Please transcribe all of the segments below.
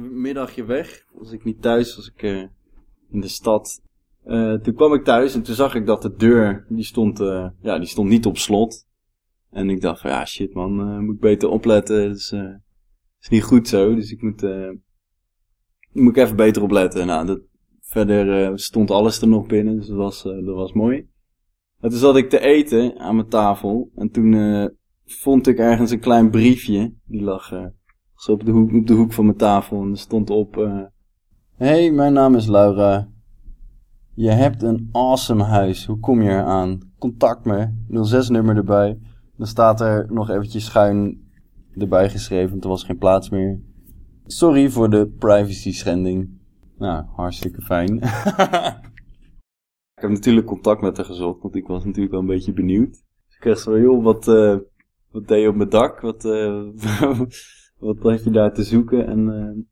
middagje weg. Was ik niet thuis, was ik uh, in de stad. Uh, toen kwam ik thuis en toen zag ik dat de deur, die stond, uh, ja, die stond niet op slot. En ik dacht ja shit man, moet ik beter opletten. Dus, is niet goed zo, dus ik moet, moet ik even beter opletten. Nou, dat, verder stond alles er nog binnen, dus dat was, dat was mooi. En toen zat ik te eten aan mijn tafel en toen vond ik ergens een klein briefje. Die lag zo op de, hoek, op de hoek van mijn tafel. En stond op... Uh, hey, mijn naam is Laura. Je hebt een awesome huis. Hoe kom je eraan? Contact me. 06 nummer erbij. Dan staat er nog eventjes schuin erbij geschreven. Want er was geen plaats meer. Sorry voor de privacy schending. Nou, hartstikke fijn. ik heb natuurlijk contact met haar gezocht. Want ik was natuurlijk wel een beetje benieuwd. Dus ik kreeg zo, joh, wat... Uh, wat deed je op mijn dak? Wat, uh, wat had je daar te zoeken? En uh,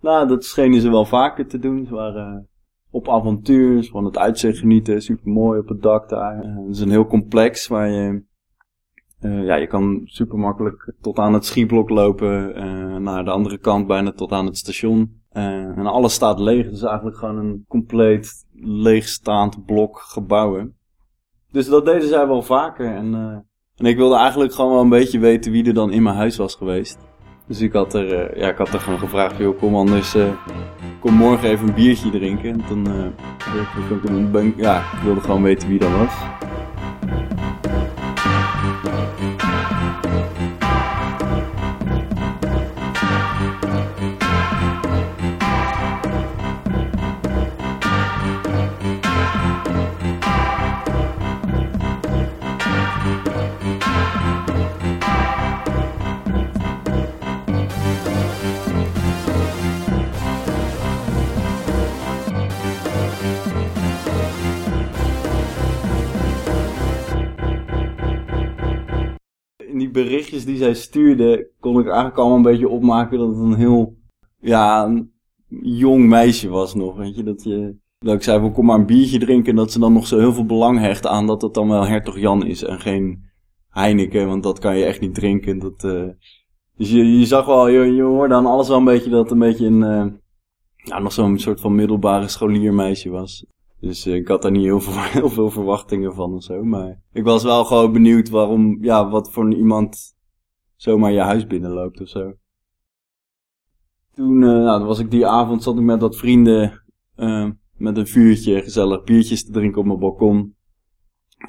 nou, dat schenen ze wel vaker te doen. Ze waren op avontuur, van het uitzicht genieten, super mooi op het dak daar. Uh, het is een heel complex waar je, ja, je kan super makkelijk tot aan het schieblok lopen, naar de andere kant bijna tot aan het station. en alles staat leeg, het is eigenlijk gewoon een compleet leegstaand blok gebouwen. Dus dat deden zij wel vaker en en ik wilde eigenlijk gewoon wel een beetje weten wie er dan in mijn huis was geweest. Dus ik had er, uh, ja, ik had er gewoon gevraagd, joh, kom anders, uh, kom morgen even een biertje drinken. En dan, uh, ik, ja, ik wilde gewoon weten wie dat was. Berichtjes die zij stuurde, kon ik eigenlijk allemaal een beetje opmaken dat het een heel, ja, een jong meisje was nog, weet je. Dat, je, dat ik zei kom maar een biertje drinken en dat ze dan nog zo heel veel belang hecht aan dat het dan wel Hertog Jan is en geen Heineken, want dat kan je echt niet drinken. Dat, uh, dus je, je zag wel, je, je hoorde aan alles wel een beetje dat een beetje een, uh, nog zo'n soort van middelbare scholiermeisje was. Dus uh, ik had daar niet heel veel, heel veel verwachtingen van of zo. Maar ik was wel gewoon benieuwd waarom, ja, wat voor iemand zomaar je huis binnenloopt of zo. Toen, uh, nou, was ik die avond, zat ik met wat vrienden uh, met een vuurtje, gezellig biertjes te drinken op mijn balkon.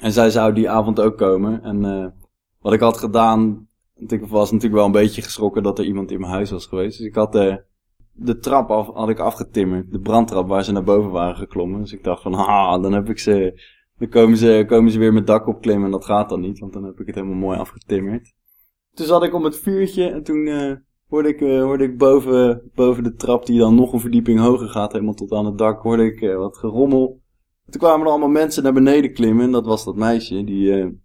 En zij zou die avond ook komen. En wat ik had gedaan, ik was natuurlijk wel een beetje geschrokken dat er iemand in mijn huis was geweest. Dus ik had de trap had ik afgetimmerd. De brandtrap waar ze naar boven waren geklommen. Dus ik dacht van, ha, dan heb ik ze, dan komen ze, komen ze weer met dak opklimmen en dat gaat dan niet, want dan heb ik het helemaal mooi afgetimmerd. Toen zat ik om het vuurtje en toen uh, hoorde ik, uh, hoorde ik boven, boven de trap die dan nog een verdieping hoger gaat, helemaal tot aan het dak, hoorde ik uh, wat gerommel. Toen kwamen er allemaal mensen naar beneden klimmen en dat was dat meisje, die,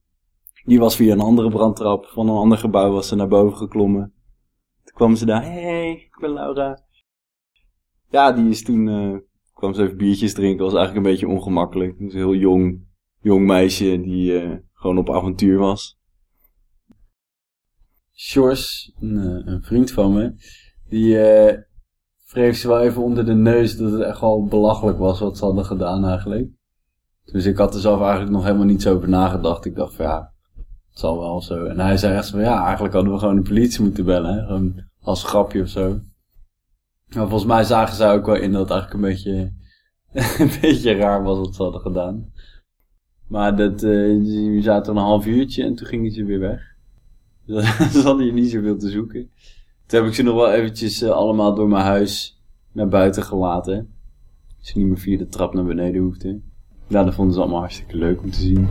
die was via een andere brandtrap van een ander gebouw was ze naar boven geklommen. Toen kwamen ze daar, hey, ik ben Laura ja, die is toen, uh, kwam ze even biertjes drinken, was eigenlijk een beetje ongemakkelijk. Dus een heel jong, jong meisje die uh, gewoon op avontuur was. Sjors, een, eh, een, vriend van me, die uh, wreef ze wel even onder de neus dat het echt wel belachelijk was wat ze hadden gedaan eigenlijk. Dus ik had er zelf eigenlijk nog helemaal niet zo over nagedacht. Ik dacht van ja, het zal wel zo. En hij zei echt van ja, eigenlijk hadden we gewoon de politie moeten bellen. Gewoon als grapje of zo. Maar volgens mij zagen ze ook wel in dat het eigenlijk een beetje, een beetje raar was wat ze hadden gedaan. Maar dat, uh, zaten een half uurtje en toen gingen ze weer weg. Dus ze hadden hier niet zoveel te zoeken. Toen heb ik ze nog wel eventjes uh, allemaal door mijn huis naar buiten gelaten. Ze niet meer via de trap naar beneden hoefden. Ja, dat vonden ze allemaal hartstikke leuk om te zien.